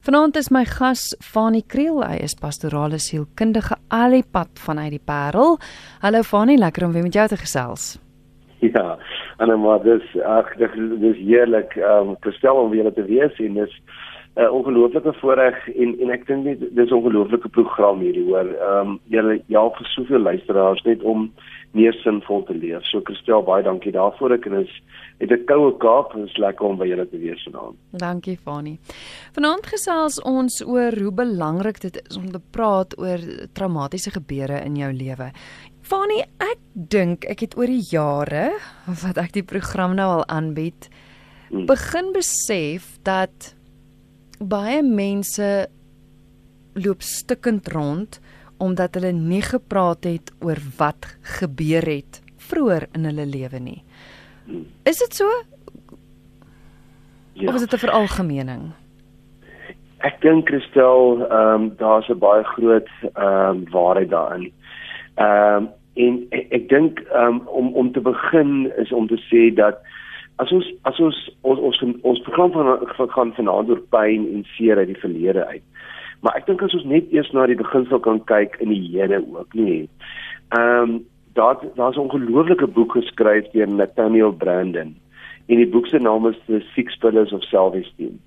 Vanaand is my gas Fanie Kriel, hy is pastorale sielkundige al die pad vanuit die Parel. Hallo Fanie, lekker om weer met jou te gesels. Ja, en maar dis ag dis, dis heerlik om um, te stel om weer te wees en dis 'n uh, ongelooflike voorreg en en ek dink dit dis 'n ongelooflike program hierdie hoor. Ehm um, ja vir soveel luisteraars net om meer sinvol te leef. So Christel, baie dankie daarvoor. Ek is het 'n koue Kaap en is lekker om by julle te wees vanaand. Dankie Fanie. Vanaand gesels ons oor hoe belangrik dit is om te praat oor traumatiese gebeure in jou lewe. Fanie, ek dink ek het oor die jare wat ek die program nou al aanbied, hmm. begin besef dat baie mense loop stikkend rond omdat hulle nie gepraat het oor wat gebeur het vroeër in hulle lewe nie. Is dit so? Ja. Of is dit 'n veralgemening? Ek dink Christel, ehm um, daar's 'n baie groot ehm um, waarheid daarin. Ehm um, en ek, ek dink ehm um, om om te begin is om te sê dat as ons as ons ons ons, ons program van gaan vanaand oor pyn en seer uit die verlede uit. Maar ek dink as ons net eers na die beginsel kan kyk in die Here ook, nie. Ehm um, daar daar's 'n ongelooflike boek geskryf deur Nathaniel Brandon. En die boek se naam is The Six Pillars of Self-Esteem.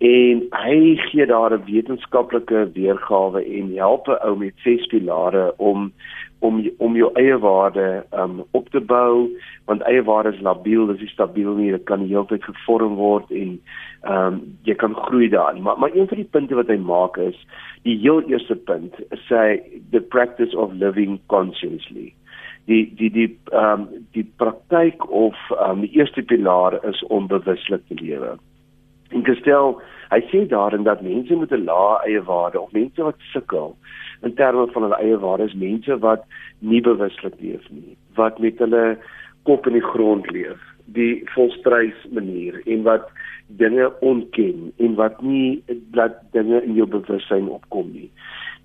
En hy gee daar 'n wetenskaplike weergawe en help 'n ou met ses pilare om om om jou eie waarde um op te bou want eie waarde is labiel, dis nie stabiel nie, dit kan heeltyd gevorm word en um jy kan groei daarin. Maar maar een van die punte wat hy maak is die heel eerste punt sê the practice of living consciously die die die ehm um, die praktyk of ehm um, die eerste pilaar is om bewuslik te lewe. En gestel, hy sê daarin dat mense met 'n lae eie waarde of mense wat sukkel in terme van hulle eie waarde is mense wat nie bewuslik leef nie, wat met hulle kop in die grond leef, die volstrys manier en wat dinge ontken en wat nie dat dinge in jou bewussyn opkom nie.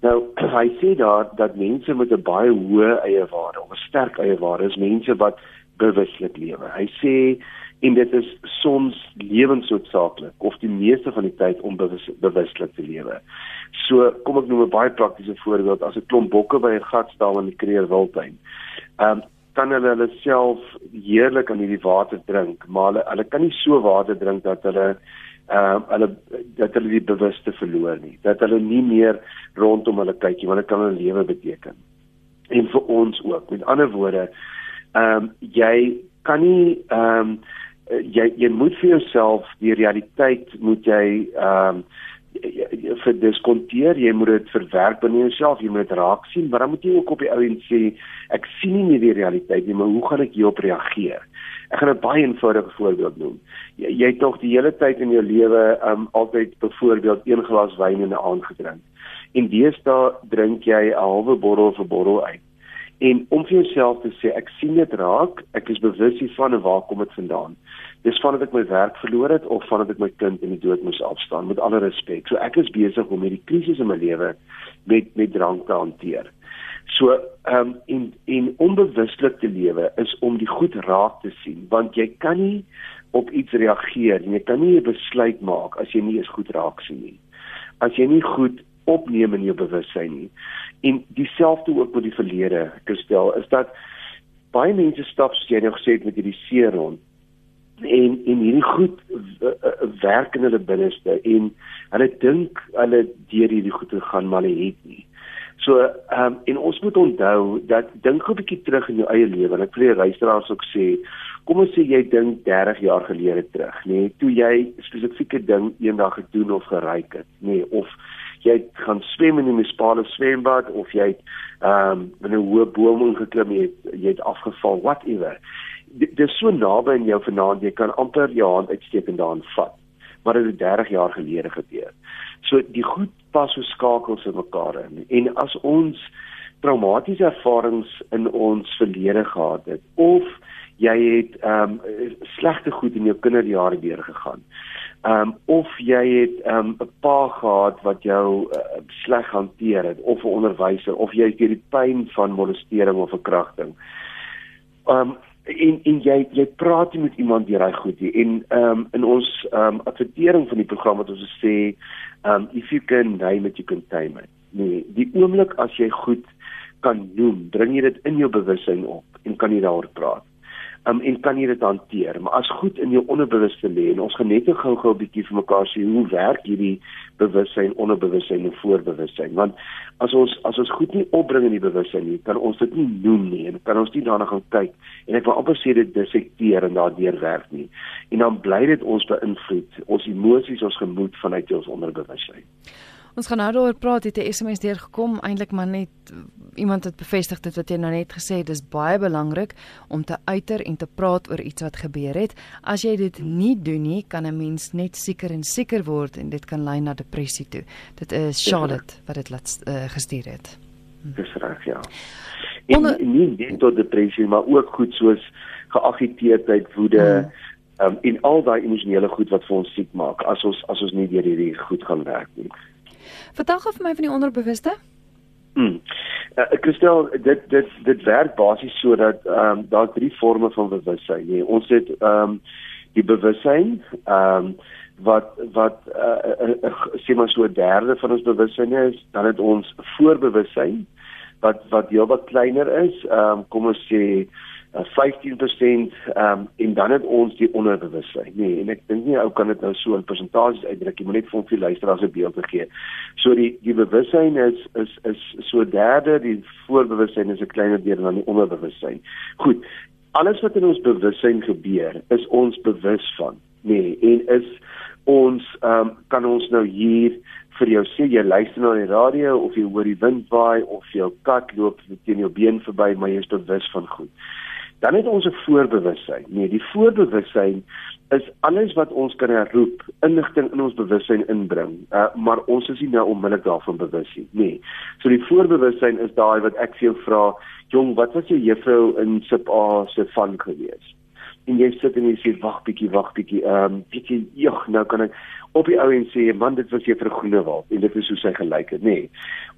Nou hy sê daar dat mense met 'n baie hoë eie waarde of 'n sterk eie waarde is mense wat bewuslik lewe. Hy sê en dit is soms lewensnoodsaaklik of die meeste van die tyd om bewus, bewuslik te lewe. So kom ek noem 'n baie praktiese voorbeeld as 'n klomp bokke by 'n gat staan in die Kreer Wildtuin. Ehm um, kan hulle hulle self heerlik aan hierdie water drink, maar hulle hulle kan nie so water drink dat hulle ehm uh, hulle dat hulle die bewuste verloor nie dat hulle nie meer rondom hulle kyk nie want dit kan hulle lewe beteken en vir ons ook met ander woorde ehm um, jy kan nie ehm um, jy jy moet vir jouself die realiteit moet jy ehm um, vir diskonteer jy moet dit verwerk binne jouself jy moet dit raak sien maar dan moet jy ook op die ou en sê ek sien nie meer die realiteit nie maar hoe gaan ek hierop reageer Ek gaan 'n baie eenvoudige voorbeeld noem. Jy, jy het tog die hele tyd in jou lewe um altyd byvoorbeeld een glas wyn in 'n aand gedrink. En deesdae drink jy 'n halwe bottel 'n bottel uit. En om vir jouself te sê ek sien dit raak, ek is bewus hiervan en waar kom dit vandaan? Dis vandat ek my werk verloor het of vandat ek my kind in die dood moes afstaan met alle respek. So ek is besig om hierdie krisis in my lewe met met drank te hanteer. So ehm um, en en onbewuslik te lewe is om die goed raak te sien want jy kan nie op iets reageer en jy kan nie 'n besluit maak as jy nie eens goed raak sien nie. As jy nie goed opneem in jou bewussyn nie. En dieselfde ook met die verlede, Christel, is dat baie mense stap soos jy nou gesê het met hierdie seer rond en en hierdie goed werk in hulle binneste en hulle dink hulle deur hierdie goed te gaan maar hulle het nie. So ehm um, en ons moet onthou dat dink 'n bietjie terug in jou eie lewe. Ek wil die luisteraars ook sê, kom ons sê jy dink 30 jaar gelede terug, nê, nee, toe jy spesifieke ding eendag gedoen of geryk het, nê, nee, of jy gaan swem in die munisipale swembad of jy het ehm um, in 'n hoë boom geklim, jy het, jy het afgeval, whatever. Dit is so naby aan jou vanaand, jy kan amper jou hand uitsteek en daarin vat. Maar dit het 30 jaar gelede gebeur. So die goed pas so skakels in mekaar in. En as ons traumatiese ervarings in ons verlede gehad het of jy het ehm um, slegte goed in jou kinderjare deurgegaan. Ehm um, of jy het ehm um, 'n pa gehad wat jou uh, sleg hanteer het of 'n onderwyser of jy het deur die pyn van molestering of verkrachting. Ehm um, en en jy jy praat nie met iemand deur hy goed nie. En ehm um, in ons ehm um, advertering van die program wat ons sê ehm um, if you can name it you can tame it. Nee die oomblik as jy goed kan noem bring jy dit in jou bewussyn op en kan jy daaroor praat um, en kan jy dit hanteer? Maar as goed in jou onderbewuste lê en ons gaan net gou-gou 'n bietjie vir mekaar sê hoe werk hierdie bewussyn onderbewussyn en voorbewussyn? Want as ons as ons goed nie opbring in die bewussyn nie kan ons dit nie noem nie en kan ons nie daarna gaan kyk en ek wil amper sê dit dissekteer en daardeur werk nie. En dan bly dit ons beïnvloed ons emosies ons gemoed vanuit ons onderbewussyn Ons gaan nou daaroor praat, het 'n SMS deurgekom, eintlik maar net iemand het bevestig dit wat jy nou net gesê het, dis baie belangrik om te uiter en te praat oor iets wat gebeur het. As jy dit nie doen nie, kan 'n mens net seker en seker word en dit kan lei na depressie toe. Dit is Charlotte wat dit laat uh, gestuur het. Hm. Dis reg, ja. En Onder... nie net tot depressie, maar ook goed soos geagiteerdheid, woede, hmm. um, en al daai emosionele goed wat vir ons siek maak as ons as ons nie deur hierdie goed gaan werk nie. Vertel gou vir my van die onderbewuste. Mm. Uh, Christel, dit dit dit werk basies sodat ehm um, daar drie forme van bewussyn. Nee, ons het ehm um, die bewussyn ehm um, wat wat uh, uh, uh, sê maar so 'n derde van ons bewussyn is, dan het ons voorbewussyn wat wat heelwat kleiner is. Ehm um, kom ons sê 15% ehm um, en dan het ons die onderbewussyn. Nee, en ek dink nie ou kan dit nou so in persentasies uitdruk nie, maar net vir ons luisteraars 'n beeld gee. So die die bewussyn is is is so derde, die voorbewussyn is 'n kleiner deel dan die onderbewussyn. Goed. Alles wat in ons bewussyn gebeur, is ons bewus van. Nee, en is ons um, kan ons nou hier vir jou sê jy luister na die radio of jy hoor die wind waai of jou kat loop teen jou been verby maar jy is bewus van goed dan het ons 'n voorbewussyn. Nee, die voorbewussyn is alles wat ons kan herroep, inligting in ons bewussyn inbring, uh, maar ons is nie nou onmiddellik daarvan bewus nie. Nee. So die voorbewussyn is daai wat ek vir jou vra, jong, wat was jou juffrou in sub A se van gewees? En jy sit en jy sê wag bietjie, wag bietjie, ehm um, bietjie, jog, nou kan ek op die ou en sê man dit was juffrou Groenewald en dit is hoe sy gelyk het nê. Nee.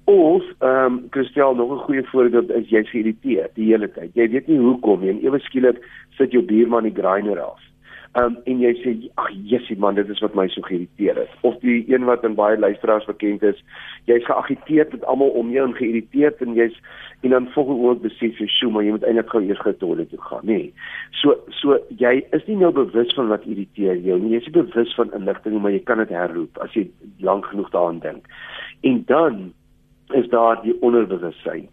Of ehm um, Christel nog 'n goeie voorbeeld is jy geïrriteerd die hele tyd. Jy weet nie hoekom nie en ewe skielik sit jou buurman die grinder af. Um, en jy sê ag jessie man dit is wat my so geïrriteer het. Of die een wat in baie luisteraars bekend is, jy's geagiteerd met almal om jou en geïrriteerd en jy's en dan volgens ook besef jy sjoe maar jy moet eintlik gou eers getolle toe gaan nê. Nee. So so jy is nie nou bewus van wat irriteer jou nie. Jy is bewus van inligting maar jy kan dit herroep as jy lank genoeg daaraan dink. En dan is daar die onderbewussyn.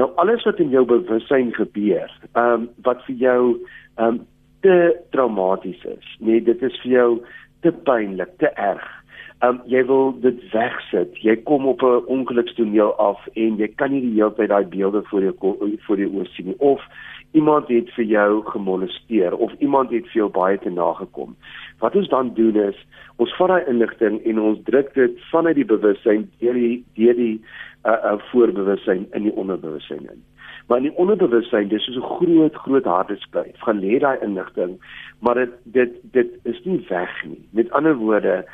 Nou alles wat in jou bewussyn gebeur, ehm um, wat vir jou ehm um, te traumaties is. Nee, dit is vir jou te pynlik, te erg um, jy wil dit wegsit. Jy kom op 'n ongelukstoneel af en jy kan nie die hele tyd daai beelde voor jou voor jou oë sien. Of iemand het vir jou gemolesteer of iemand het vir jou baie te nagekom. Wat ons dan doen is ons vat daai inligting en ons druk dit vanuit die bewussyn deur die deur die uh, uh voorbewussyn in die onderbewussyn in. Maar in die onderbewussyn, dis so 'n groot groot hardeskyf. Gaan lê daai inligting, maar dit dit dit is nie weg nie. Met ander woorde,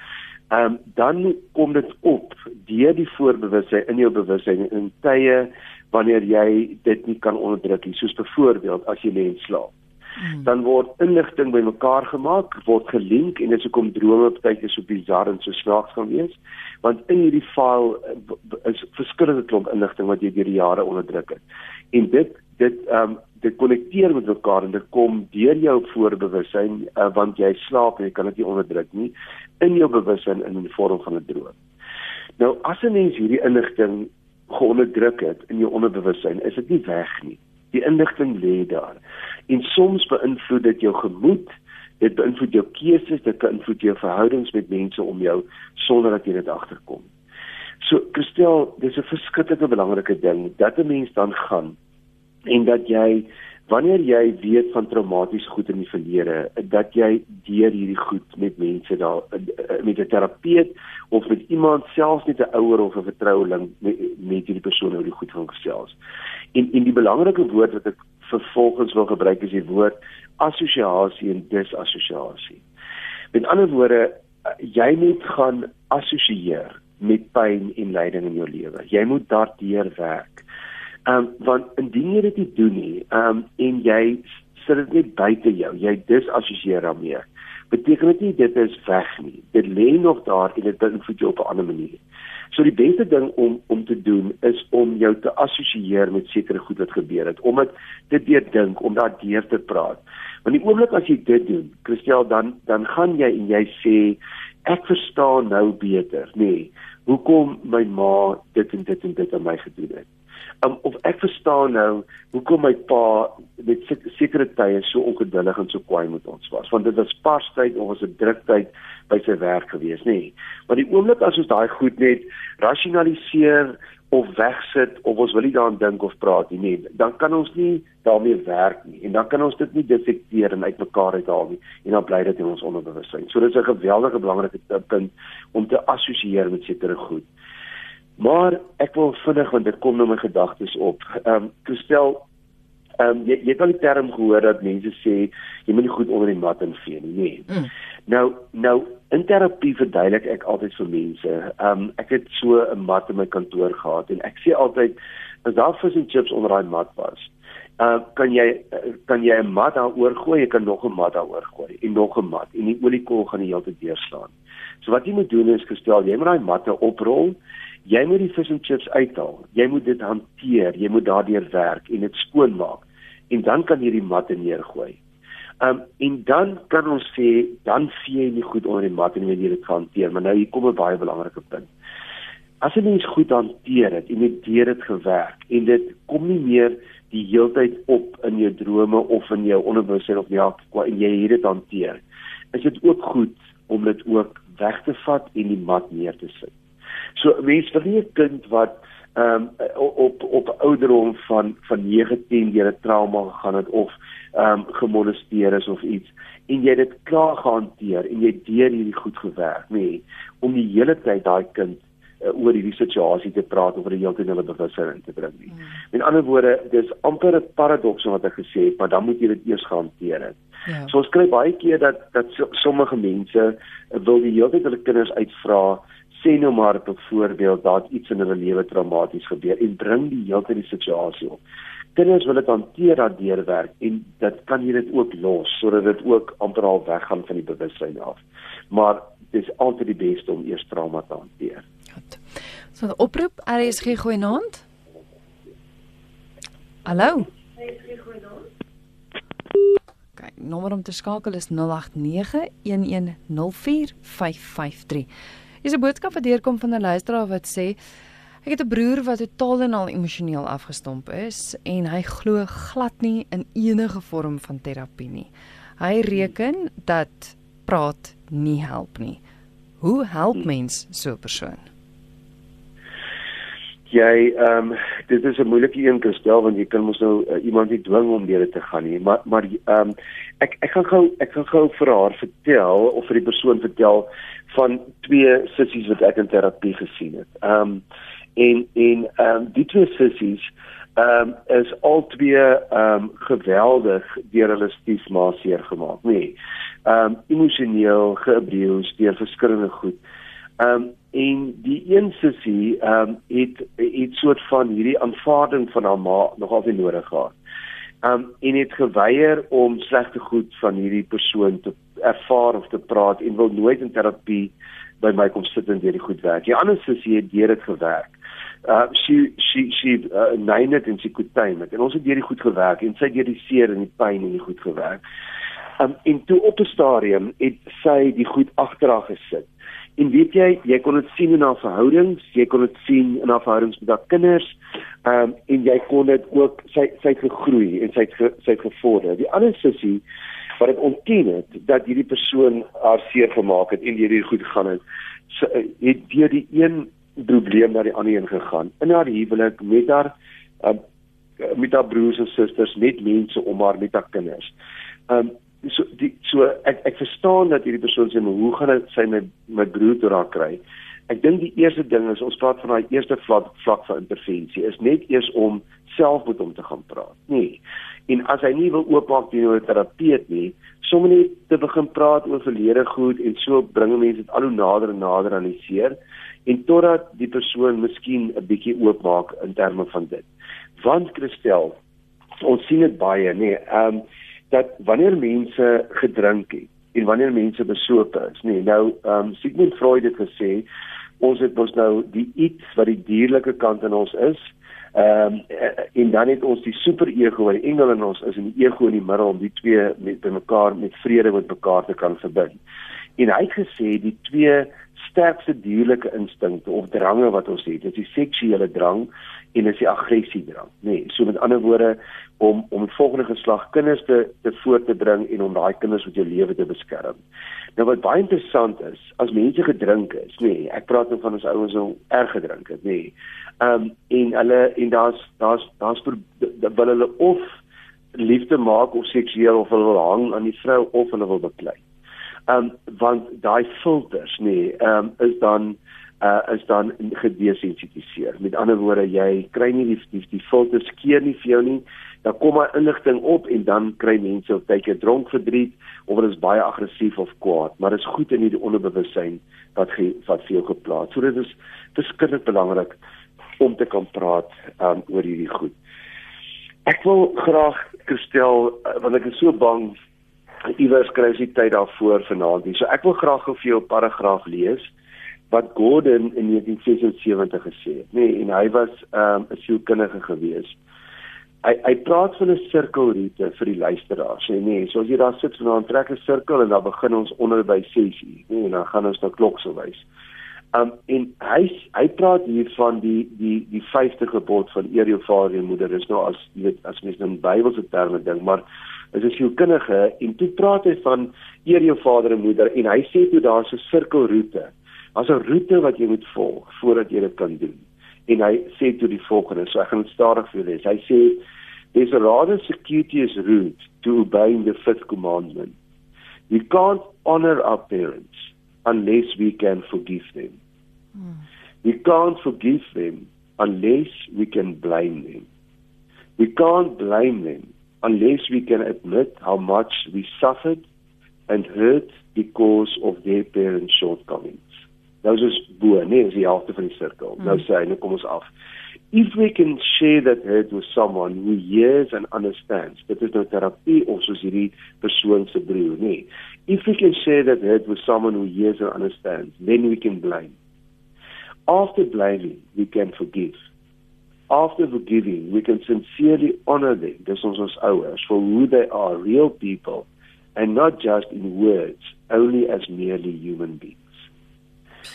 ehm um, dan kom dit op deur die voorbewussyn in jou bewussyn in tye wanneer jy dit nie kan onderdruk nie soos byvoorbeeld as jy lê en slaap hmm. dan word inligting bymekaar gemaak word gelink en dit se kom drome partyke so bizar en so snaaks gaan wees want in hierdie file eh, is verskillende klomp inligting wat jy deur die jare onderdruk het en dit dit ehm um, dit konnekteer met mekaar en dit kom deur jou voorbewussyn uh, want jy slaap en jy kan dit nie onderdruk nie in jou bewussyn in die vorm van 'n droom. Nou as 'n mens hierdie inligting geonderdruk het in jou onderbewussyn, is dit nie weg nie. Die inligting lê daar. En soms beïnvloed dit jou gemoed, dit beïnvloed jou keuses, dit beïnvloed jou verhoudings met mense om jou sonder dat jy dit agterkom. So, Christel, dis 'n verskriklike belangrike ding dat 'n mens dan gaan en dat jy wanneer jy weet van traumatiese goed in die verlede dat jy deur hierdie goed met mense daar met 'n terapeut of met iemand selfs net 'n ouer of 'n vertroueling met, met hierdie persoon oor die goed van gesels. En en die belangrike woord wat ek vervolgens wil gebruik is die woord assosiasie en disassosiasie. Met ander woorde, jy moet gaan assosieer met pyn en lyding in jou lewe. Jy moet daardeur werk. Ehm um, want indien jy dit nie doen nie, ehm um, en jy sit dit net buite jou. Jy disassosieer daarmee. Beteken dit nie dit is weg nie. Dit lê nog daar en dit beïnvloed jou op 'n ander manier. So die beste ding om om te doen is om jou te assosieer met sekere goed wat gebeur het, om dit te deurdink, om daardeur te praat. Want die oomblik as jy dit doen, Christel, dan dan gaan jy en jy sê ek verstaan nou beter, nê. Nee, hoekom my ma dit en dit en dit aan my gedoen het um, of ek verstaan nou hoekom my pa met sekere tye so ongeduldig en so kwaai met ons was want dit was parstyd of was 'n druktyd by sy werk gewees nê nee. maar die oomblik as ons daai goed net rasionaliseer of wegsit of ons wil nie daaraan dink of praat nie nee dan kan ons nie daarmee werk nie en dan kan ons dit nie detekteer en uitmekaar uithaal nie en dan bly dit in ons onderbewussyn so dit is 'n geweldige belangrike punt om te assosieer met sekere goed Maar ek wil vinnig want dit kom nou my gedagtes op. Ehm um, Christel, ehm um, jy jy het al die term gehoor dat mense sê jy moet nie goed onder die mat invee nie. Nee. Mm. Nou nou in terapie verduidelik ek altyd vir mense. Ehm um, ek het so 'n mat in my kantoor gehad en ek sê altyd as daar vis en chips onder daai mat was, uh kan jy kan jy 'n mat daaroor gooi, jy kan nog 'n mat daaroor gooi en nog 'n mat en die oliekol gaan die hele tyd deurslaan. So wat jy moet doen is gestel, jy moet daai matte oprol Jy moet die fish and chips uithaal. Jy moet dit hanteer, jy moet daardeur werk en dit skoonmaak en dan kan jy die matte neergooi. Um en dan kan ons sê dan vee jy nie goed onder die mat en jy dit hanteer, maar nou hier kom 'n baie belangrike punt. As jy mens goed hanteer het en dit deur dit gewerk en dit kom nie meer die heeltyd op in jou drome of in jou onderbewussyn of ja, en jy het dit hanteer. Is dit ook goed om dit ook weg te vat en die mat neer te sit. So mense vir 'n kind wat ehm um, op op ouderdom van van 19 deur 'n trauma gegaan het of ehm um, gemolesteer is of iets en jy dit klaar gehanteer en jy deur hierdie goed gewerk, nê, nee, om die hele tyd daai kind uh, oor hierdie situasie te praat oor die hele hulle bewustheid te bring nie. Hmm. Met ander woorde, dis amper 'n paradoks wat ek gesê het, maar dan moet jy dit eers gehanteer het. Ja. So ons kry baie keer dat dat sommige mense wil die hele tyd hulle kinders uitvra sê nou maar byvoorbeeld dat iets in hulle lewe traumaties gebeur en bring die hele tyd die situasie op. Kinders wil dit hanteer dat deurwerk en dit kan jy dit ook los sodat dit ook amper al weggaan van die bewustheid af. Maar dis altyd die beste om eers trauma te hanteer. So 'n oproep, RSG gooi naand. Hallo. Kyk, nommer om te skakel is 089 1104553. Dis 'n boodskap wat deurkom van 'n luisteraar wat sê ek het 'n broer wat totaal en al emosioneel afgestomp is en hy glo glad nie in enige vorm van terapie nie. Hy reken dat praat nie help nie. Hoe help mens so 'n persoon? Jy ehm um, dit is 'n moeilike een te stel want jy kan mos nou uh, iemand nie dwing om deur te gaan nie maar maar ehm um, ek ek gaan gou ek gaan gou vir haar vertel of vir die persoon vertel van twee sissies wat ek in terapie gesien het. Ehm um, en en ehm um, die twee sissies ehm um, is al twee ehm um, geweldig deur hulle stiefma seer gemaak, nê. Nee, ehm um, emosioneel geabuse deur verskillende goed. Ehm um, en die een sussie ehm um, het het soort van hierdie aanvaarding van haar ma nogal nodig gehad. Ehm um, en het geweier om slegte goed van hierdie persoon te ervaar of te praat en wil nooit in terapie by my kom sit en hierdie goed werk. Die ander sussie het deur dit gewerk. Uh sy sy sy uh, nine it en sy goed tyd met. En ons het hierdie goed gewerk en sy deur die seer en die pyn en die goed gewerk. Um en toe op 'n stadium het sy die goed agter haar gesit. En weet jy, jy kon dit sien in haar verhoudings, jy kon dit sien in haar verhoudings met haar kinders. Um en jy kon dit ook sy sy het gegroei en sy het ge, sy het gevorder. Die ander sussie wat dit ontken het dat hierdie persoon haar seer gemaak het en hierdie goed gegaan het so, eh, het deur die een probleem na die ander een gegaan. In haar huwelik met haar uh, met haar broers en susters met mense om haar met haar kinders. Um so die so ek ek verstaan dat hierdie persoon sê maar hoe gaan dit sy my my broer toe raak kry ek dink die eerste ding is ons praat van daai eerste vlak vlak van intervensie is net eers om self met hom te gaan praat nee en as hy nie wil oopmaak teenoor 'n terapeut nie, sommer net te begin praat oor verlede goed en so bring mense dit al hoe nader en nader aan die seer en totdat die persoon miskien 'n bietjie oopmaak in terme van dit. Want Christel, ons sien dit baie, nee, ehm um, dat wanneer mense gedrink het en wanneer mense besope is, nee, nou ehm um, Sigmund Freud het gesê ons het mos nou die iets wat die dierlike kant in ons is Ehm um, en dan het ons die super ego wat die engel in ons is en die ego in die middel om die twee met mekaar met vrede met mekaar te kan verbind. En hy het gesê die twee sterkste dierlike instinkte of drange wat ons het, is die seksuele drang en is die aggressie drang, nê. Nee, so met ander woorde om om die volgende geslag kinders te te voort te bring en om daai kinders met jou lewe te beskerm. Nou wat baie interessant is, as mense gedrink is, nê, nee, ek praat nou van ons ouens wat erg gedrink het, nê. Nee, ehm um, en hulle en daar's daar's daar's wil hulle of liefde maak of seksueel of hulle hang aan die vrou of hulle wil beklei. Ehm um, want daai filters, nê, nee, ehm um, is dan uh is dan gedesensitiseer. Met ander woorde, jy kry nie die die, die filters keer nie vir jou nie. Dan kom maar inligting op en dan kry mense op tydjie dronk verdriet of hulle is baie aggressief of kwaad, maar dit is goed in die onderbewussyn wat ge, wat vir jou geplaas. So dit is verskriklik belangrik om te kan praat um, oor hierdie goed. Ek wil graag gestel uh, want ek is so bang iewers kry jy tyd daarvoor vanaand. So ek wil graag gou vir jou 'n paragraaf lees wat Gordon in 1976 gesê het, nê, nee, en hy was ehm, 'n um, sielkundige gewees. Hy hy praat van 'n sirkelroete vir die luisteraars, sê nee, so as jy daar sit, dan trek 'n sirkel en dan begin ons onder by 6 uur, nê, en dan gaan ons na klok sou wys. Um en hy hy praat hier van die die die vyfde gebod van eer jou vader en moeder. Dis nou as jy weet as mens nou Bybelse terme dink, maar is 'n sielkundige en toe praat hy van eer jou vader en moeder en hy sê toe daar's 'n sirkelroete Daar's 'n roete wat jy moet volg voordat jy dit kan doen. En hy sê toe die volgende, so ek gaan stadig vir julle lees. Hy sê there's a rather circuitous route to obeying the fifth commandment. We can't honor our parents unless we can forgive them. We can't forgive them unless we can blame them. We can't blame them unless we can admit how much we suffered and hurt because of their parents' shortcomings. Nou is ons bo, nee, is die helfte van die sirkel. Hmm. Nou sê hy, nou kom ons af. If we can share that hurt with someone who hears and understands, dit is nou terapie of soos hierdie persoon se broer, nee. If we can share that hurt with someone who hears and understands, then we can blame. After blaming, we can forgive. After forgiving, we can sincerely honor them, dis ons ons ouers, for who they are, real people, and not just in words, only as merely human beings.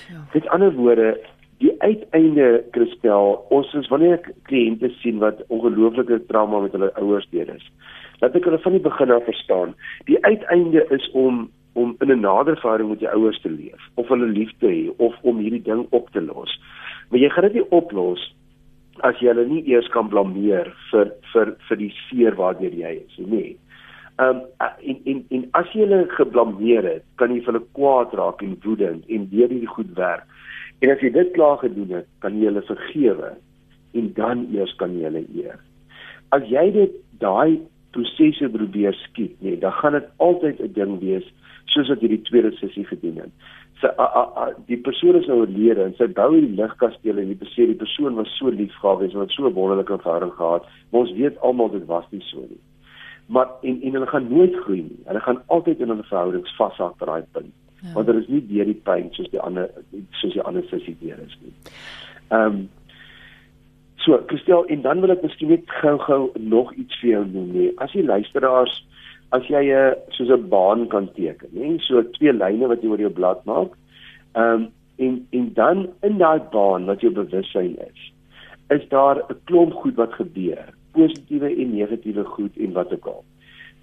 Ja. Met ander woorde, die uiteinde Christel, ons is wanneer ek kliënte sien wat ongelooflike trauma met hulle ouers deur is. Laat ek hulle van die begin af verstaan. Die uiteinde is om om in 'n nader verhouding met jou ouers te leef of hulle lief te hê of om hierdie ding op te los. Maar jy gaan dit nie oplos as jy hulle nie eers kan blameer vir vir vir die seer waardeur jy is nie. Ehm um, en en en as jy hulle geblameer het, kan jy vir hulle kwaad raak en woedend en weer hierdie goed werk. En as jy dit klaar gedoen het, kan jy hulle vergewe en dan eers kan jy hulle eer. As jy dit daai prosesse probeer skiet, nee, dan gaan dit altyd 'n ding wees soos wat hierdie tweede sessie gedoen het. Sy a, a, a, die persoon is nou oorlede en sy bou hierdie ligkasteel en die persoon die persoon was so lief gehad en het so wonderlike verhouding gehad. Maar ons weet almal dit was nie so nie maar en en hulle gaan nooit groei nie. Hulle gaan altyd in hulle verhoudings vashak by daai punt. Ja. Want dit is nie deur die pyn soos die ander soos die ander sussie deur is nie. Ehm um, so, Christel, en dan wil ek miskien net gou-gou nog iets vir jou noem nie. As jy luisteraars as jy 'n soos 'n baan kan teken, nê, so twee lyne wat jy oor jou blad maak. Ehm um, en en dan in daai baan wat jou bewussyn is, is daar 'n klomp goed wat gebeur positiewe en negatiewe goed en wat ook al.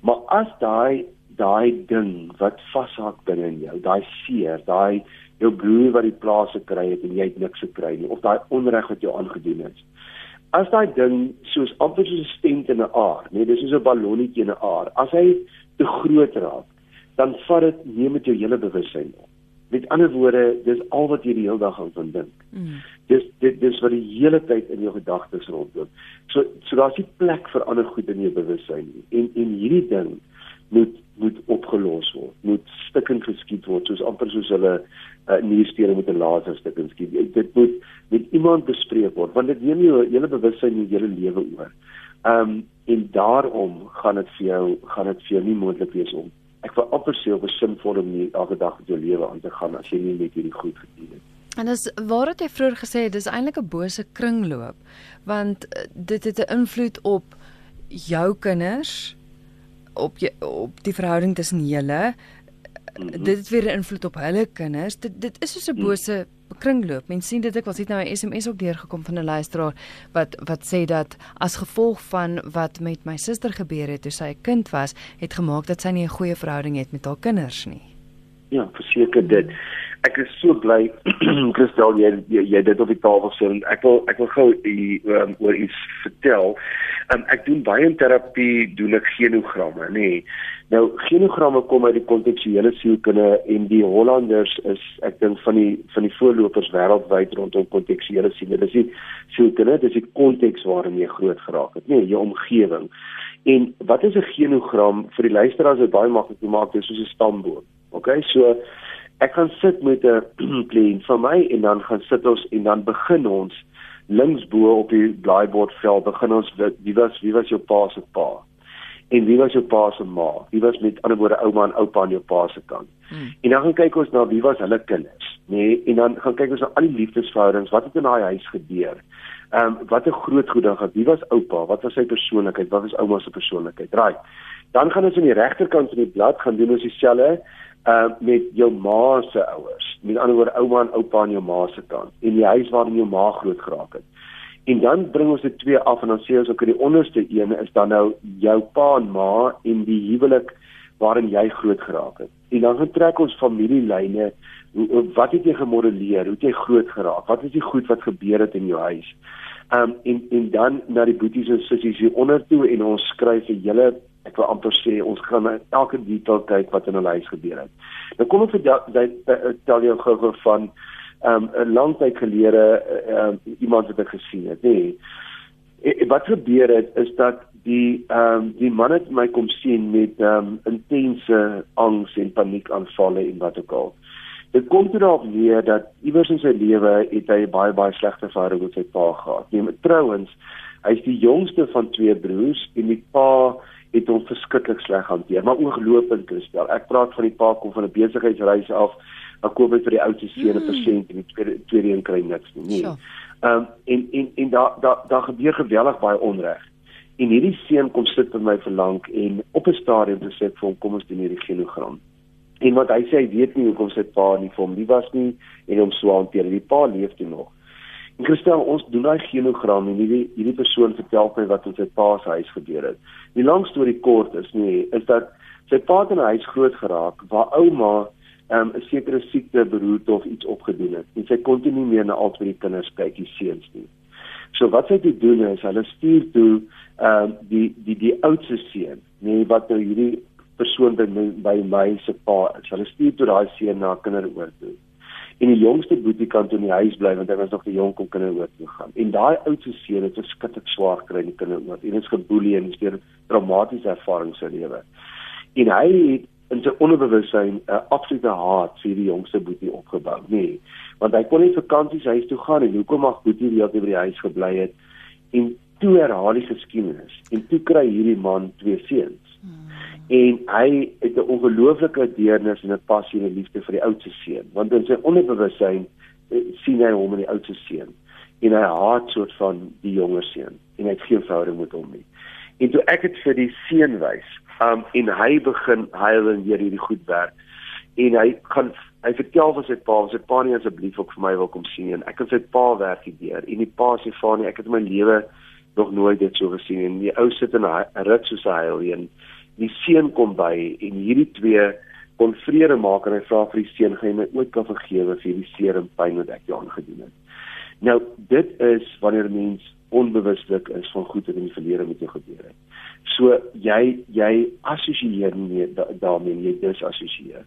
Maar as daai daai ding wat vashak binne in jou, daai seer, daai jou broer wat die plaas gekry het en jy het niks gekry nie of daai onreg wat jou aangedoen is. As daai ding soos amper soos 'n stent in 'n aar, nee, dis soos 'n ballonnetjie in 'n aar. As hy te groot raak, dan vat dit neem met jou hele bewussyn op. Met ander woorde, dis al wat jy die hele dag aan dink. Mm. Dis dit dis wat die hele tyd in jou gedagtes rondloop. So so daar's nie plek vir ander goed in jou bewussyn nie. En en hierdie ding moet moet opgelos word, moet stukkend geskiet word soos amper soos hulle uh, nierstene met 'n laser stukkend skiet. Dit moet met iemand bespreek word want dit neem jou hele bewussyn jou hele lewe oor. Ehm um, en daarom gaan dit vir jou gaan dit vir jou nie moontlik wees om ek wil amper sê op 'n sinvolle manier elke dag met jou lewe aan te gaan as jy nie met hierdie goed gedien het. En dis waar het jy vroeër gesê dis eintlik 'n bose kringloop want eh, dit het 'n invloed op jou kinders op jy, op die verhouding tussen julle. Mm -hmm. dit het weer 'n invloed op hulle kinders. Dit dit is soos 'n mhm. bose kringloop. Mense sien dit ek was net nou 'n SMS ook deurgekom van 'n luisteraar wat wat sê dat as gevolg van wat met my suster gebeur het toe sy 'n kind was het gemaak dat sy nie 'n goeie verhouding het met haar kinders nie. Ja verseker dit. mm -hmm ek is so bly Christel jy jy, jy dit op die tafel sit en ek wil ek wil gou um, oor iets vertel. Um, ek doen baie in terapie doen ek genogramme nê. Nee. Nou genogramme kom uit die kontekstuele sielkunde en die Hollanders is ek dink van die van die voorlopers wêreldwyd rondom kontekstuele siele. Dis die sielkunde, dis die konteks waarin jy groot geraak het, nee, jou omgewing. En wat is 'n genogram vir die luisteraars wat baie maklik maak dis soos 'n stamboom. OK, so ek gaan sit met 'n kliënt van my en dan gaan sit ons en dan begin ons linksbo op die blaaibordvel begin ons wie was wie was jou pa se pa? En wie was jou pa se ma? Wie was met ander woorde ouma en oupa aan jou pa se kant? Hmm. en dan gaan kyk ons na wie was hulle kinders nê? Nee? en dan gaan kyk ons na al die liefdesverhoudings wat het in daai huis gebeur? Ehm um, wat 'n groot goeie gehad? Wie was oupa? Wat was sy persoonlikheid? Wat was ouma se persoonlikheid? Right. Dan gaan ons aan die regterkant van die blad gaan doen ons dieselfde uh met jou ma se ouers. Met ander woorde ouma en oupa aan jou ma se kant en die huis waarin jou ma groot geraak het. En dan bring ons dit twee af en dan sê ons ook die onderste een is dan nou jou pa en ma en die huwelik waarin jy groot geraak het. En dan gaan trek ons familielyne wat het jy gemodelleer? Hoe het jy groot geraak? Wat is die goed wat gebeur het in jou huis? Um en en dan na die boeties en sissies hier onder toe en ons skryf 'n hele ek wil amper sê ons gaan elke detail kyk wat in hulle huis gebeur het. Nou kom ek vir tel jou gou van ehm, 'n um, lang tyd gelede um, iemand wat ek gesien het, nê. Nee. Wat gebeur het is dat die ehm um, die man het my kom sien met ehm um, intense angs en paniekaanvalle en wat ook al. Dit kom toe daarop neer dat iewers in sy lewe het hy baie baie slegte verhouding met sy pa gehad. Nee, trouens, hy's die jongste van twee broers en die pa het hom verskriklik sleg hanteer, maar ongelooflik Christel. Ek praat van die pa kom van 'n besigheidsreis af, dan koop hy vir die oudste seun 'n persent en die tweede tweede een kry niks nie. Nee. Ehm um, en en en daar daar daar gebeur geweldig baie onreg. En hierdie seun kom sit by my verlang en op 'n stadium sê vir hom kom ons doen hierdie genogram. En wat hy sê hy weet nie hoekom sy pa nie vir hom nie was nie en hom so hanteer. Die pa leef toe nog. En Christel, ons doen daai genogram en hierdie hierdie persoon vertel my wat in sy pa se huis gebeur het. Die lang storie kort is nie is dat sy pa in 'n huis groot geraak waar ouma um, 'n um, sekere siekte beroerte of iets opgedoen het. En sy kon nie meer na al twee kinders kyk, die seuns nie. So wat sy toe doen is, hulle stuur toe ehm um, die die die oudste seun, nee wat nou hierdie persoon by my, by my se pa is. Hulle stuur toe daai seun na kinderoor toe en die jongste boetie kan toe in die huis bly want hy was nog te jonk om kinderoor te gaan. En daai oudste seun het verskriklik swaar gekry in die kinderoor. En is geboelie en deur traumatiese ervarings in sy lewe. En hy het in sy onderbewussyn 'n absolute haat vir die jongste boetie opgebou, nê. Nee, want hy kon nie vakansies huis toe gaan en hoekom mag boetie die hele tyd by die huis gebly het? En toe herhaal die geskiedenis en toe kry hierdie man twee seuns. Hmm en hy het 'n ongelooflike deernis en 'n passie en liefde vir die oudste seun. Want in sy onderbewussyn eh, sien hy hom in die oudste seun. En hy haat soort van die jonger seun. En hy het geen verhouding met hom nie. En toe ek dit vir die seun wys um en hy begin huil en weer hierdie goed werk. En hy gaan hy vertel vir sy pa sy pa nie asseblief ook vir my wil kom sien en ek kan sy pa werk hier en die pa sê vir hom ek het in my lewe nog nooit dit so gesien en die ou sit in 'n rit soos hy huil en die seun kom by en hierdie twee kon vrede maak en hy vra vir die seun gaan jy my ooit kan vergewe vir hierdie seer en pyn wat ek jou aangedoen het. Nou dit is wanneer 'n mens onbewuslik is van goed wat in die verlede met jou gebeur het. So jy jy assosieer nie da, daarmee jy disassosieer.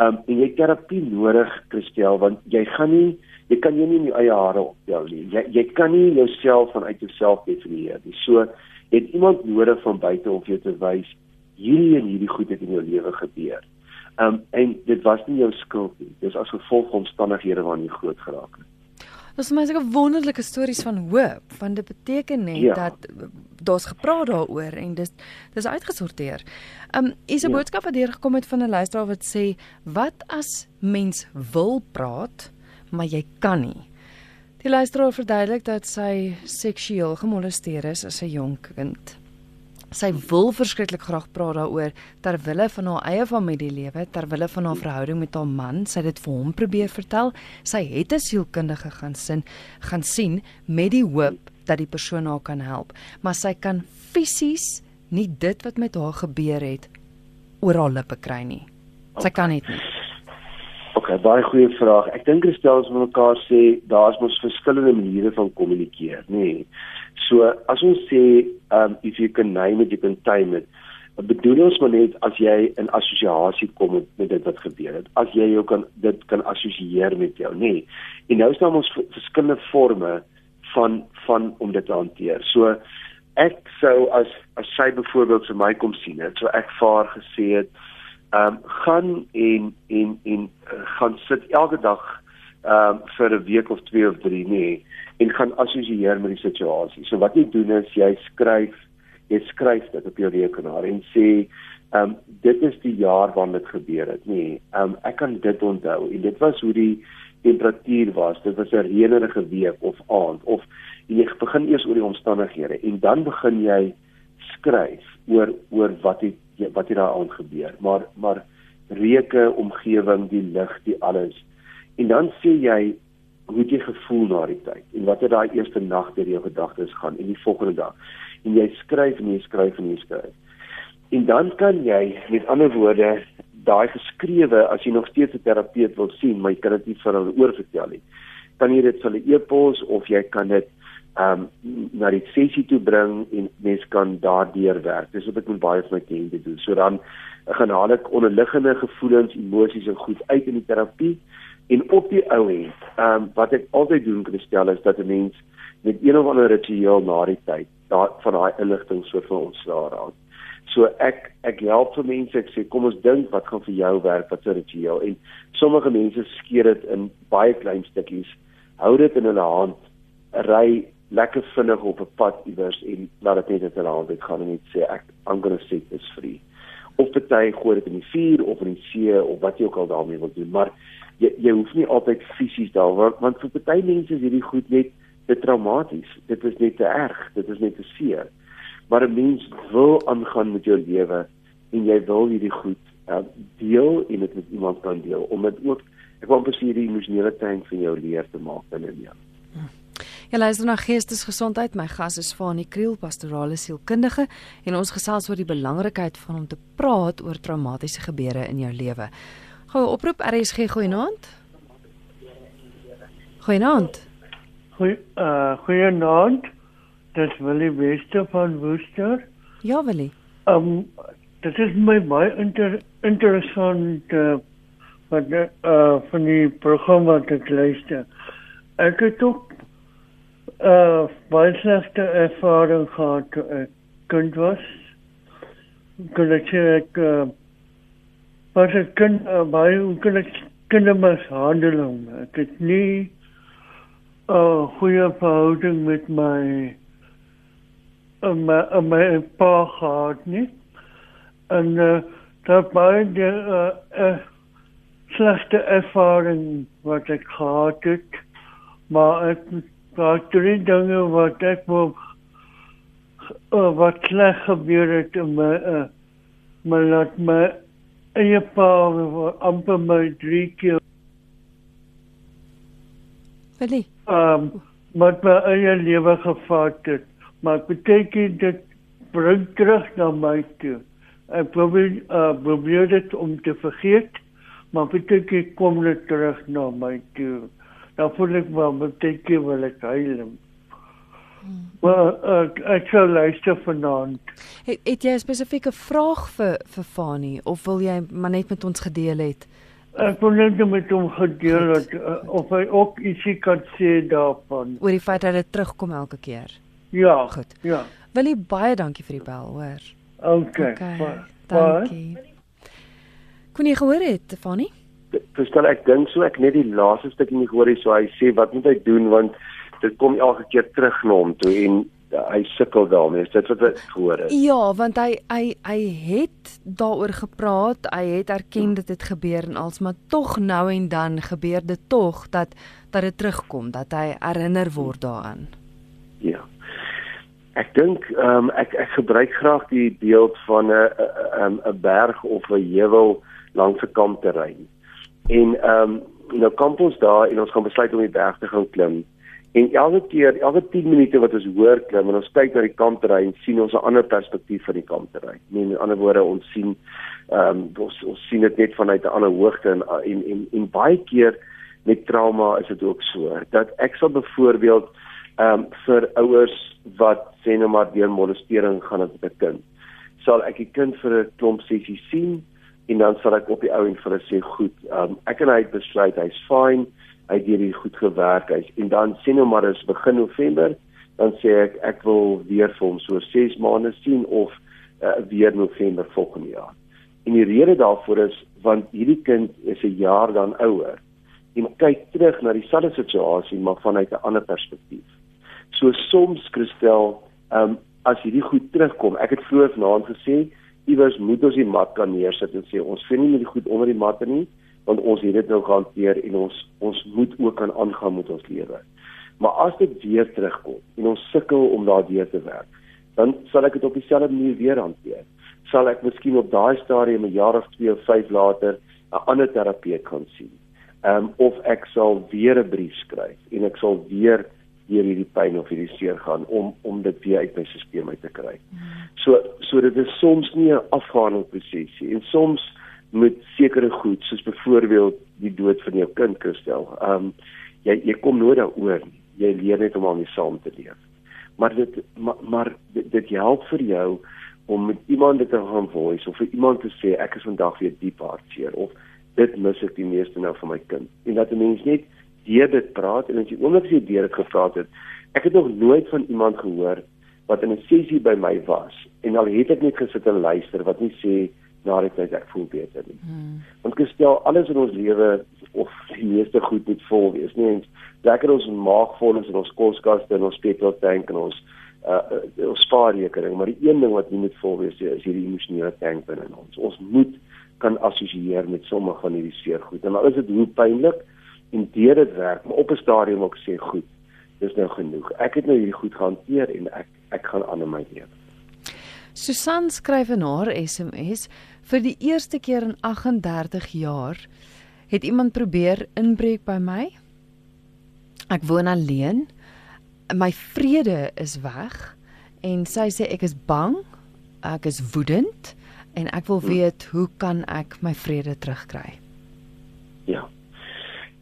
Um en jy terapie nodig Christel want jy gaan nie jy kan jou nie in jou eie hare optel nie. Jy jy kan nie jouself vanuit jouself definieer nie. So jy het iemand nodig van buite om jou te wys hierdie en hierdie goed het in jou lewe gebeur. Um en dit was nie jou skuld nie. Dis as gevolg van omstandighede waarin jy groot geraak het. Dit is my seker wonderlike stories van hoop, want dit beteken net ja. dat daar's gepraat daaroor en dis dis uitgesorteer. Um is 'n ja. boodskap wat deurgekom het van 'n luisteraar wat sê wat as mens wil praat, maar jy kan nie. Die luisteraar verduidelik dat sy seksueel gemolesteer is as 'n jonk kind. Sy wil verskriklik graag praat daaroor ter wille van haar eie familielewe, ter wille van haar verhouding met haar man. Sy het dit vir hom probeer vertel. Sy het 'n sielkundige gaan sien, gaan sien met die hoop dat die persoon haar kan help, maar sy kan fisies nie dit wat met haar gebeur het oor haar lippe kry nie. Sy kan dit nie. OK, baie goeie vraag. Ek dink Christel het mekaar sê daar's mos verskillende maniere van kommunikeer, nê. Nee. So as ons sê um if you can name it you can time it bedoel ons maar net as jy in assosiasie kom met, met dit wat gebeur het as jy jou kan dit kan assosieer met jou nê nee. en nou staan ons verskillende forme van van om dit te hanteer so ek sou as as sy byvoorbeeld vir my kom sien het so ek vaar gesê het um gaan en en en uh, gaan sit elke dag um vir 'n week of 2 of 3 nee en gaan assosieer met die situasie. So wat jy doen is jy skryf jy skryf dit op jou rekenaar en sê ehm um, dit is die jaar wanneer dit gebeur het, nê. Ehm um, ek kan dit onthou en dit was hoe die temperatuur was. Dit was 'n reënerige week of aand of jy begin eers oor die omstandighede en dan begin jy skryf oor oor wat het wat het daar aan gebeur. Maar maar reuke, omgewing, die lig, die alles. En dan sê jy hoe jy gevoel na die tyd? En wat het daai eerste nag deur jou gedagtes gaan en die volgende dag? En jy skryf en jy skryf en jy skryf. En dan kan jy met ander woorde daai geskrewe as jy nog steeds 'n terapeut wil sien maar jy kan dit nie vir hulle oorvertel nie kan jy dit vir hulle e-pos of jy kan dit um na die sessie toe bring en mens kan daardeur werk. Dis wat ek met baie van my kliënte doen. So dan gaan haal ek onderliggende gevoelens emosies en goed uit in die terapie En op die ou end, ehm um, wat ek altyd doen Christel is dat 'n mens met een of ander ritueel na die tyd daar van daai inligting soort van ontslaa raak. So ek ek help vir mense ek sê kom ons dink wat gaan vir jou werk wat 'n ritueel en sommige mense skeer dit in baie klein stukkies. Hou dit in hulle hand, ry lekker vinnig op 'n pad iewers en laat dit net in hulle hand uitgaan en net sê ek I'm going to set this free. Of party gooi dit in die vuur of in die see of wat jy ook al daarmee wil doen, maar jy jy hoef nie altyd fisies daar want want vir baie mense is hierdie goed net te traumaties. Dit is net te erg, dit is net te seer. Maar 'n mens wil aangaan met jou lewe en jy wil hierdie goed uh, deel en dit met iemand kan deel om dit ook ek wil presies hierdie emosionele tuin van jou leer te maak binne jou. Ja, luister na geestesgesondheid. My gas is Fanie Kriel, pastorale sielkundige, en ons gesels oor die belangrikheid van om te praat oor traumatiese gebeure in jou lewe. Gou oproep RSG goeienaand. Goeienaand. Goeie uh goeienaand. Dis Willie Wester van Woester. Ja, Willie. Um dit is my baie inter, interessant uh wat uh van die program wat ek luister. Ek het ook uh baie slegte ervaring gehad toe ek kind was. Kon sê ek uh, was ek kind uh, baie hoe kan ek kindermishandeling ek het nie 'n uh, goeie verhouding met my uh, my, uh, my pa gehad nie. En uh, dat baie die uh, uh, slechte ervaring wat ek gehad het. Maar ek daar drie dinge wat ek wil uh, wat sleg gebeur het in my uh, my laat my eie pa amper my drie keer. Willie. Um, wat my eie lewe gevat het. Maar beteken dit bring terug na my toe. Ek probeer, uh, probeer dit om te vergeet, maar beteken kom dit terug na my toe. Dan voel ek wel beteken wil ek huil. Wel, ek ek sou luister vanaand. Het, het jy 'n spesifieke vraag vir vir Fanie of wil jy maar net met ons gedeel het? Ek wil net met hom gedeel het uh, of hy ook ietsie kan sê daarvan. Oor die feit dat dit terugkom elke keer. Ja. Goed. Ja. Wil jy baie dankie vir die bel, hoor. Okay. okay. Dankie. Kon jy gehoor het, Fanny? Verstel ek dink so ek net die laaste stukkie nie gehoor het so hy sê wat moet hy doen want dit kom elke keer terug na hom toe en hy sukkel daarmee. Is dit wat ek gehoor het? Ja, want hy hy hy het daaroor gepraat. Hy het erken dit het gebeur en als maar tog nou en dan gebeur dit tog dat dat dit terugkom, dat hy herinner word daaraan. Ja. Ek dink ehm um, ek ek gebruik graag die beeld van 'n 'n 'n berg of 'n heuwel langs 'n kampterrein. En ehm um, nou kom ons daar en ons gaan besluit om die berg te gaan klim. En elke keer, elke 10 minute wat ons hoor klim en ons kyk na die kampterrein, sien ons 'n ander perspektief van die kampterrein. Nee, in ander woorde, ons sien ehm um, ons, ons sien dit net vanuit 'n ander hoogte en en en, en baie keer met trauma is dit ook so dat ek sal byvoorbeeld ehm um, vir ouers wat sê nou maar deur molestering gaan met 'n kind, sal ek die kind vir 'n klomp sessies sien en dan sal ek op die ou en vir hulle sê goed, ehm um, ek en hy besluit hy's fine hy het hierdie goed gewerk hy en dan sien nou maar as begin November dan sê ek ek wil weer vir hom so 6 maande sien of uh, weer November volgende jaar. En die rede daarvoor is want hierdie kind is 'n jaar dan ouer en kyk terug na dieselfde situasie maar vanuit 'n ander perspektief. So soms Christel, ehm um, as hierdie goed terugkom, ek het vroeër vanaand gesê iewers moet ons die mat kan neersit en sê ons vind nie meer die goed onder die matte nie want ons het dit nou gehanteer en ons ons moet ook aan aangaan met ons lewe. Maar as dit weer terugkom en ons sukkel om daardeur te werk, dan sal ek dit op dieselfde manier weer hanteer. Sal ek miskien op daai stadium 'n jaar of 2 of 5 later 'n ander terapeut kan sien. Ehm um, of ek sal weer 'n brief skryf en ek sal weer deur hierdie pyn of hierdie seer gaan om om dit weer uit my stelsel uit te kry. Hmm. So so dit is soms nie 'n afhandeling proses nie en soms met sekere goed soos byvoorbeeld die dood van jou kind Christel. Ehm um, jy jy kom nooit daaroor. Jy leer net om daarmee saam te leef. Maar dit maar, maar dit, dit help vir jou om met iemand te gaan voice of vir iemand te sê ek is vandag weer diep hartseer of dit mis ek die meeste nou van my kind. En dat 'n mens net deur dit praat en as jy oomblik jy deur dit gepraat het, ek het nog nooit van iemand gehoor wat in 'n sessie by my was en al het ek net gesit en luister wat nie sê na die tyd ek voel beter nie. Hmm. Want gestel alles in ons lewe of die meeste goed moet vol wees, nie eens lekker ons maag vol is in ons koskaste en ons petrol tank en ons uh, uh ons spaarrekening, maar die een ding wat nie moet vol wees is hierdie emosionele tank binne ons. Ons moet kan assosieer met sommige van hierdie seer goed. En al is dit hoe pynlik en deur dit werk, maar op 'n stadium ook sê goed, dis nou genoeg. Ek het nou hierdie goed gehanteer en ek ek gaan aan in my lewe. Susan skryf in haar SMS vir die eerste keer in 38 jaar het iemand probeer inbreek by my. Ek woon alleen. My vrede is weg en sy sê ek is bang, ek is woedend en ek wil weet hoe kan ek my vrede terugkry? Ja.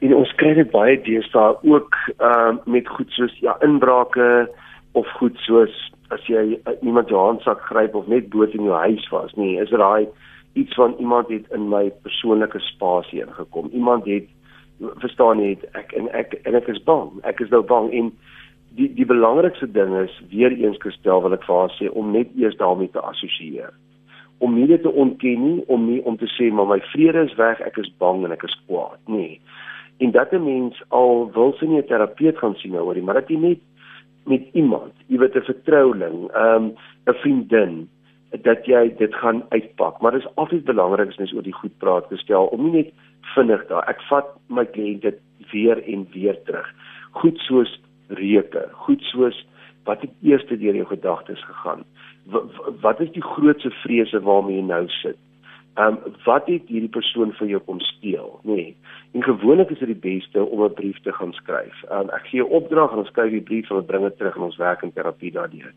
En ons kry dit baie deesdae ook uh met goed soos ja inbrake of goed soos as jy uh, iemand jou handsak gryp of net dood in jou huis was nie is raai iets van iemand het in my persoonlike spasie ingekom. Iemand het verstaan jy ek en ek en ek is bang. Ek is nou bang en die die belangrikste ding is weer eens gestel wil ek vir haar sê om net eers daarmee te assosieer om nie dit te ontken nie om nie om te sê maar my vrede is weg ek is bang en ek is kwaad. Nee. En dat 'n mens al wil nie 'n terapeut gaan sien nou oor nie maar dat jy net met iemand, jy weet 'n vertroueling, ehm, 'n um, vriendin dat jy dit gaan uitpak. Maar dit is altyd belangrik as mens oor die goed praat gestel om nie net vinnig daar. Ek vat my kliënte weer en weer terug. Goed soos reuke, goed soos wat het eers deur jou gedagtes gegaan? W wat is die grootste vrese waarmee jy nou sit? Ehm um, wat het hierdie persoon vir jou kom steel, nê? Nee. En gewoonlik is dit die beste om 'n brief te gaan skryf. Ehm um, ek gee 'n opdrag en ons skryf die brief en ons bring dit terug in ons werk en terapie daardeur.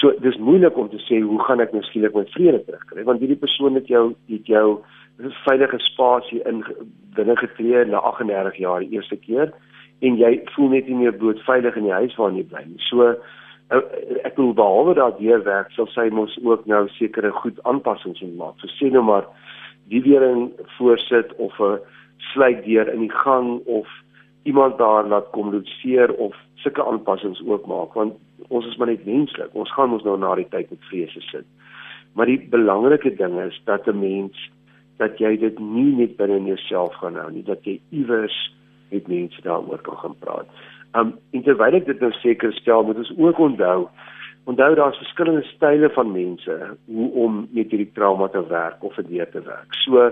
So dis moeilik om te sê hoe gaan ek nou skielik my vrede terugkry want hierdie persoon het jou het jou veilige spasie in binne getree na 38 jaar die eerste keer en jy voel net nie meer bloot veilig in die huis waarin jy bly nie. So ek wil behalwe dat hier werk sal sy mos ook nou sekere goed aanpassings moet maak. So sê nou maar die wering voorsit of 'n sluit deur in die gang of iemand daar laat kom loseer of sulke aanpassings ook maak want ons is maar net menslik. Ons gaan ons nou na die tyd met vrese sit. Maar die belangrike ding is dat 'n mens dat jy dit nie net binne in jouself gaan hou nie, dat jy iewers met mense daaroor kan gaan praat. Um en terwyl ek dit nou seker stel, moet ons ook onthou onthou daar's verskillende style van mense hoe om met hierdie trauma te werk of weer te werk. So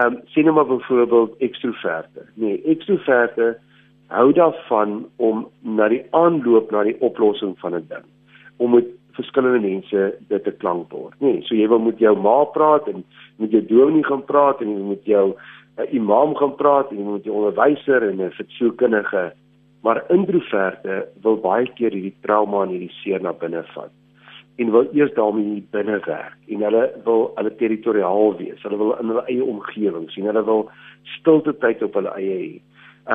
um sien nou maar byvoorbeeld ekstroverte. Nee, ekstroverte hou daarvan om na die aanloop na die oplossing van 'n ding om met verskillende mense dit te klank word. Nee, so jy wil met jou ma praat en met jou dominee gaan praat en jy moet jou uh, imam gaan praat en jy moet jou onderwyser en 'n fisiotkundige Maar introverte wil baie keer hierdie trauma en hierdie seer na binne vat en wil eers daarmee binne werk en hulle wil hulle territoriaal wees. Hulle wil in hulle eie omgewing sien. Hulle wil stilte tyd op hulle eie hê.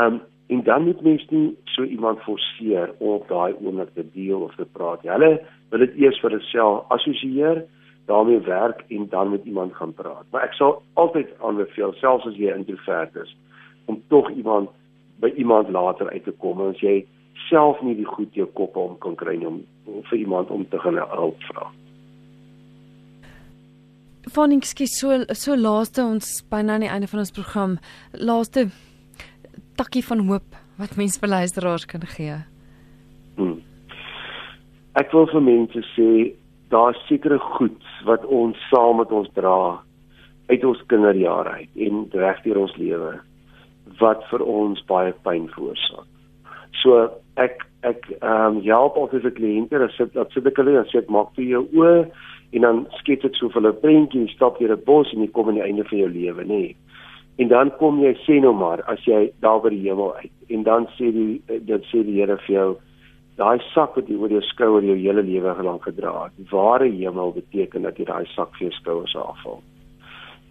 Um en dan moet mens nie so iemand forceer om op daai oomblik te deel of te praat. Hulle wil dit eers vir hulself assosieer, daarmee werk en dan met iemand gaan praat. Maar ek sal altyd aanbeveel selfs as jy introvert is om tog iemand by iemand later uit te kom as jy self nie die goed jou kop om kan kry om vir iemand om te gaan help vra. Van ekskuus so so laaste ons byna aan die einde van ons program laaste takkie van hoop wat mense vir luisteraars kan gee. Hmm. Ek wil vir mense sê daar sekerre goed wat ons saam met ons dra uit ons kinderjare uit en regdeur ons lewe wat vir ons baie pyn veroorsaak. So ek ek ehm um, help altyd vir kliënte as dit dat sit ek hulle dan sê ek maak vir jou oë en dan skets ek so vir hulle prentjie en stap jy 'n bos en jy kom aan die einde van jou lewe, nê. Nee. En dan kom jy sê nou maar as jy daar by die hemel uit en dan sê die dit sê die Here vir jou daai sak wat jy oor jou skouer jou hele lewe lank gedra het. Die ware hemel beteken dat jy daai sak vir jou skouers afval.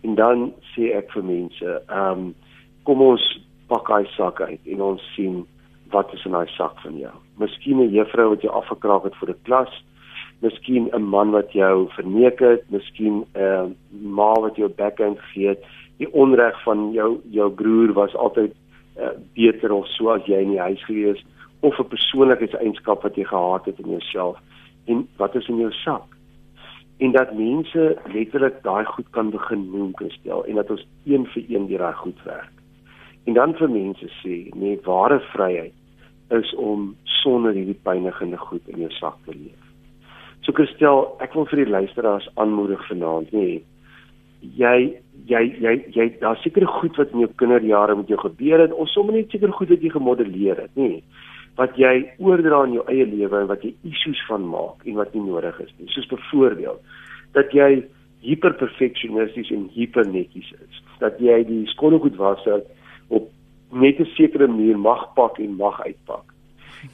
En dan sê ek vir mense, ehm um, kom ons pak hy sak uit en ons sien wat is in daai sak van jou. Miskien 'n juffrou wat jou afgekraak het vir 'n klas, miskien 'n man wat jou verneek het, miskien 'n uh, ma wat jou backhand gegee het. Die onreg van jou jou broer was altyd uh, beter of so as jy in die huis gewees of 'n persoonlikheidseienskap wat jy gehaat het in jouself. En wat is in jou sak? En dat mense letterlik daai goed kan begin noem kan stel en dat ons een vir een deur daai goed werk. En dan vir mense sê, nee, ware vryheid is om sonder hierdie pynigende goed in jou sak te leef. So Christel, ek wil vir die luisteraars aanmoedig vanaand, nee. Jy jy jy jy daar seker goed wat in jou kinderjare met jou gebeur het, of sommer net seker goed wat jy gemodelleer het, nee wat jy oordra in jou eie lewe en wat jy issues van maak en wat nie nodig is nie. Soos byvoorbeeld dat jy hiperperfeksionisties en hipernetjies is. Dat jy die skoolgoed was dat net 'n sekere manier mag pak en mag uitpak.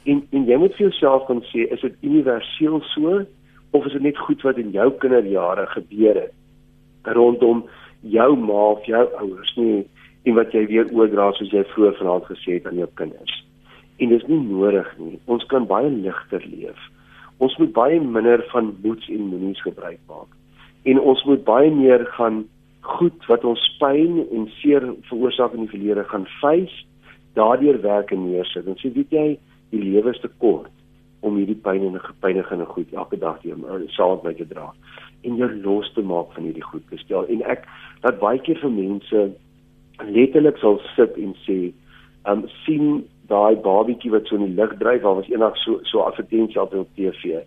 En en jy moet vir jouself kan sê, is dit universeel so of is dit net goed wat in jou kinderjare gebeur het rondom jou ma of jou ouers nie en wat jy weer oordra soos jy vroeër vanaand gesê het aan jou kinders. En dis nie nodig nie. Ons kan baie ligter leef. Ons moet baie minder van moeds en moenies gebruik maak. En ons moet baie meer gaan goed wat ons pyn en seer veroorsaak in die verlede gaan face, daardeur werk en neersit. En sê weet jy, die lewe is te kort om hierdie pyn en gepynigende goed elke dag te saam met jou dra en jou los te maak van hierdie goed gestel. En ek dat baie keer vir mense letterlik sal sit en sê, um sien daai babietjie wat so in die lug dryf, daar was eendag so so advertensie op TV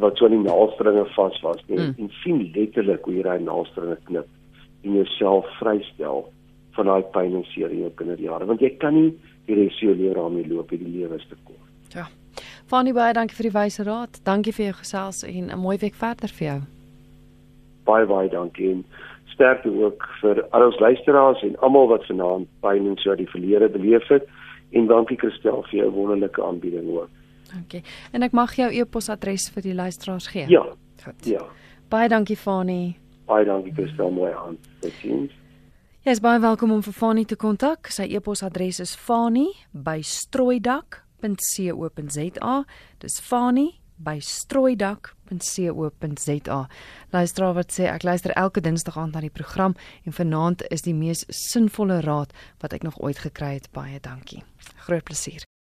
wat so in die naalstringe vas was nie mm. en sien letterlik hoe jy daai naalstringe knip en jouself vrystel van daai pyn en seer in jou kinderjare want jy kan nie die res van jou lewe daarmee loop hierdie lewe is te kort. Ja. Fanny baie dankie vir die wyse raad. Dankie vir jou gesels en 'n mooi week verder vir jou. Baie baie dankie en sterkte ook vir al ons luisteraars en almal wat vanaand pyn en so uit die verlede beleef het en dankie Christel vir jou wonderlike aanbieding ook. Dankie. En ek mag jou e-posadres vir die luisteraars gee. Ja. Goed. Ja. Baie dankie Fani. Baie dankie Christel mooi aan. Totsiens. Jy is baie welkom om vir Fani te kontak. Sy e-posadres is fani@strooidak.co.za. Dis fani@strooidak.co.za. Luisteraar wat sê ek luister elke dinsdag aand na die program en vanaand is die mees sinvolle raad wat ek nog ooit gekry het. Baie dankie. Groot plesier.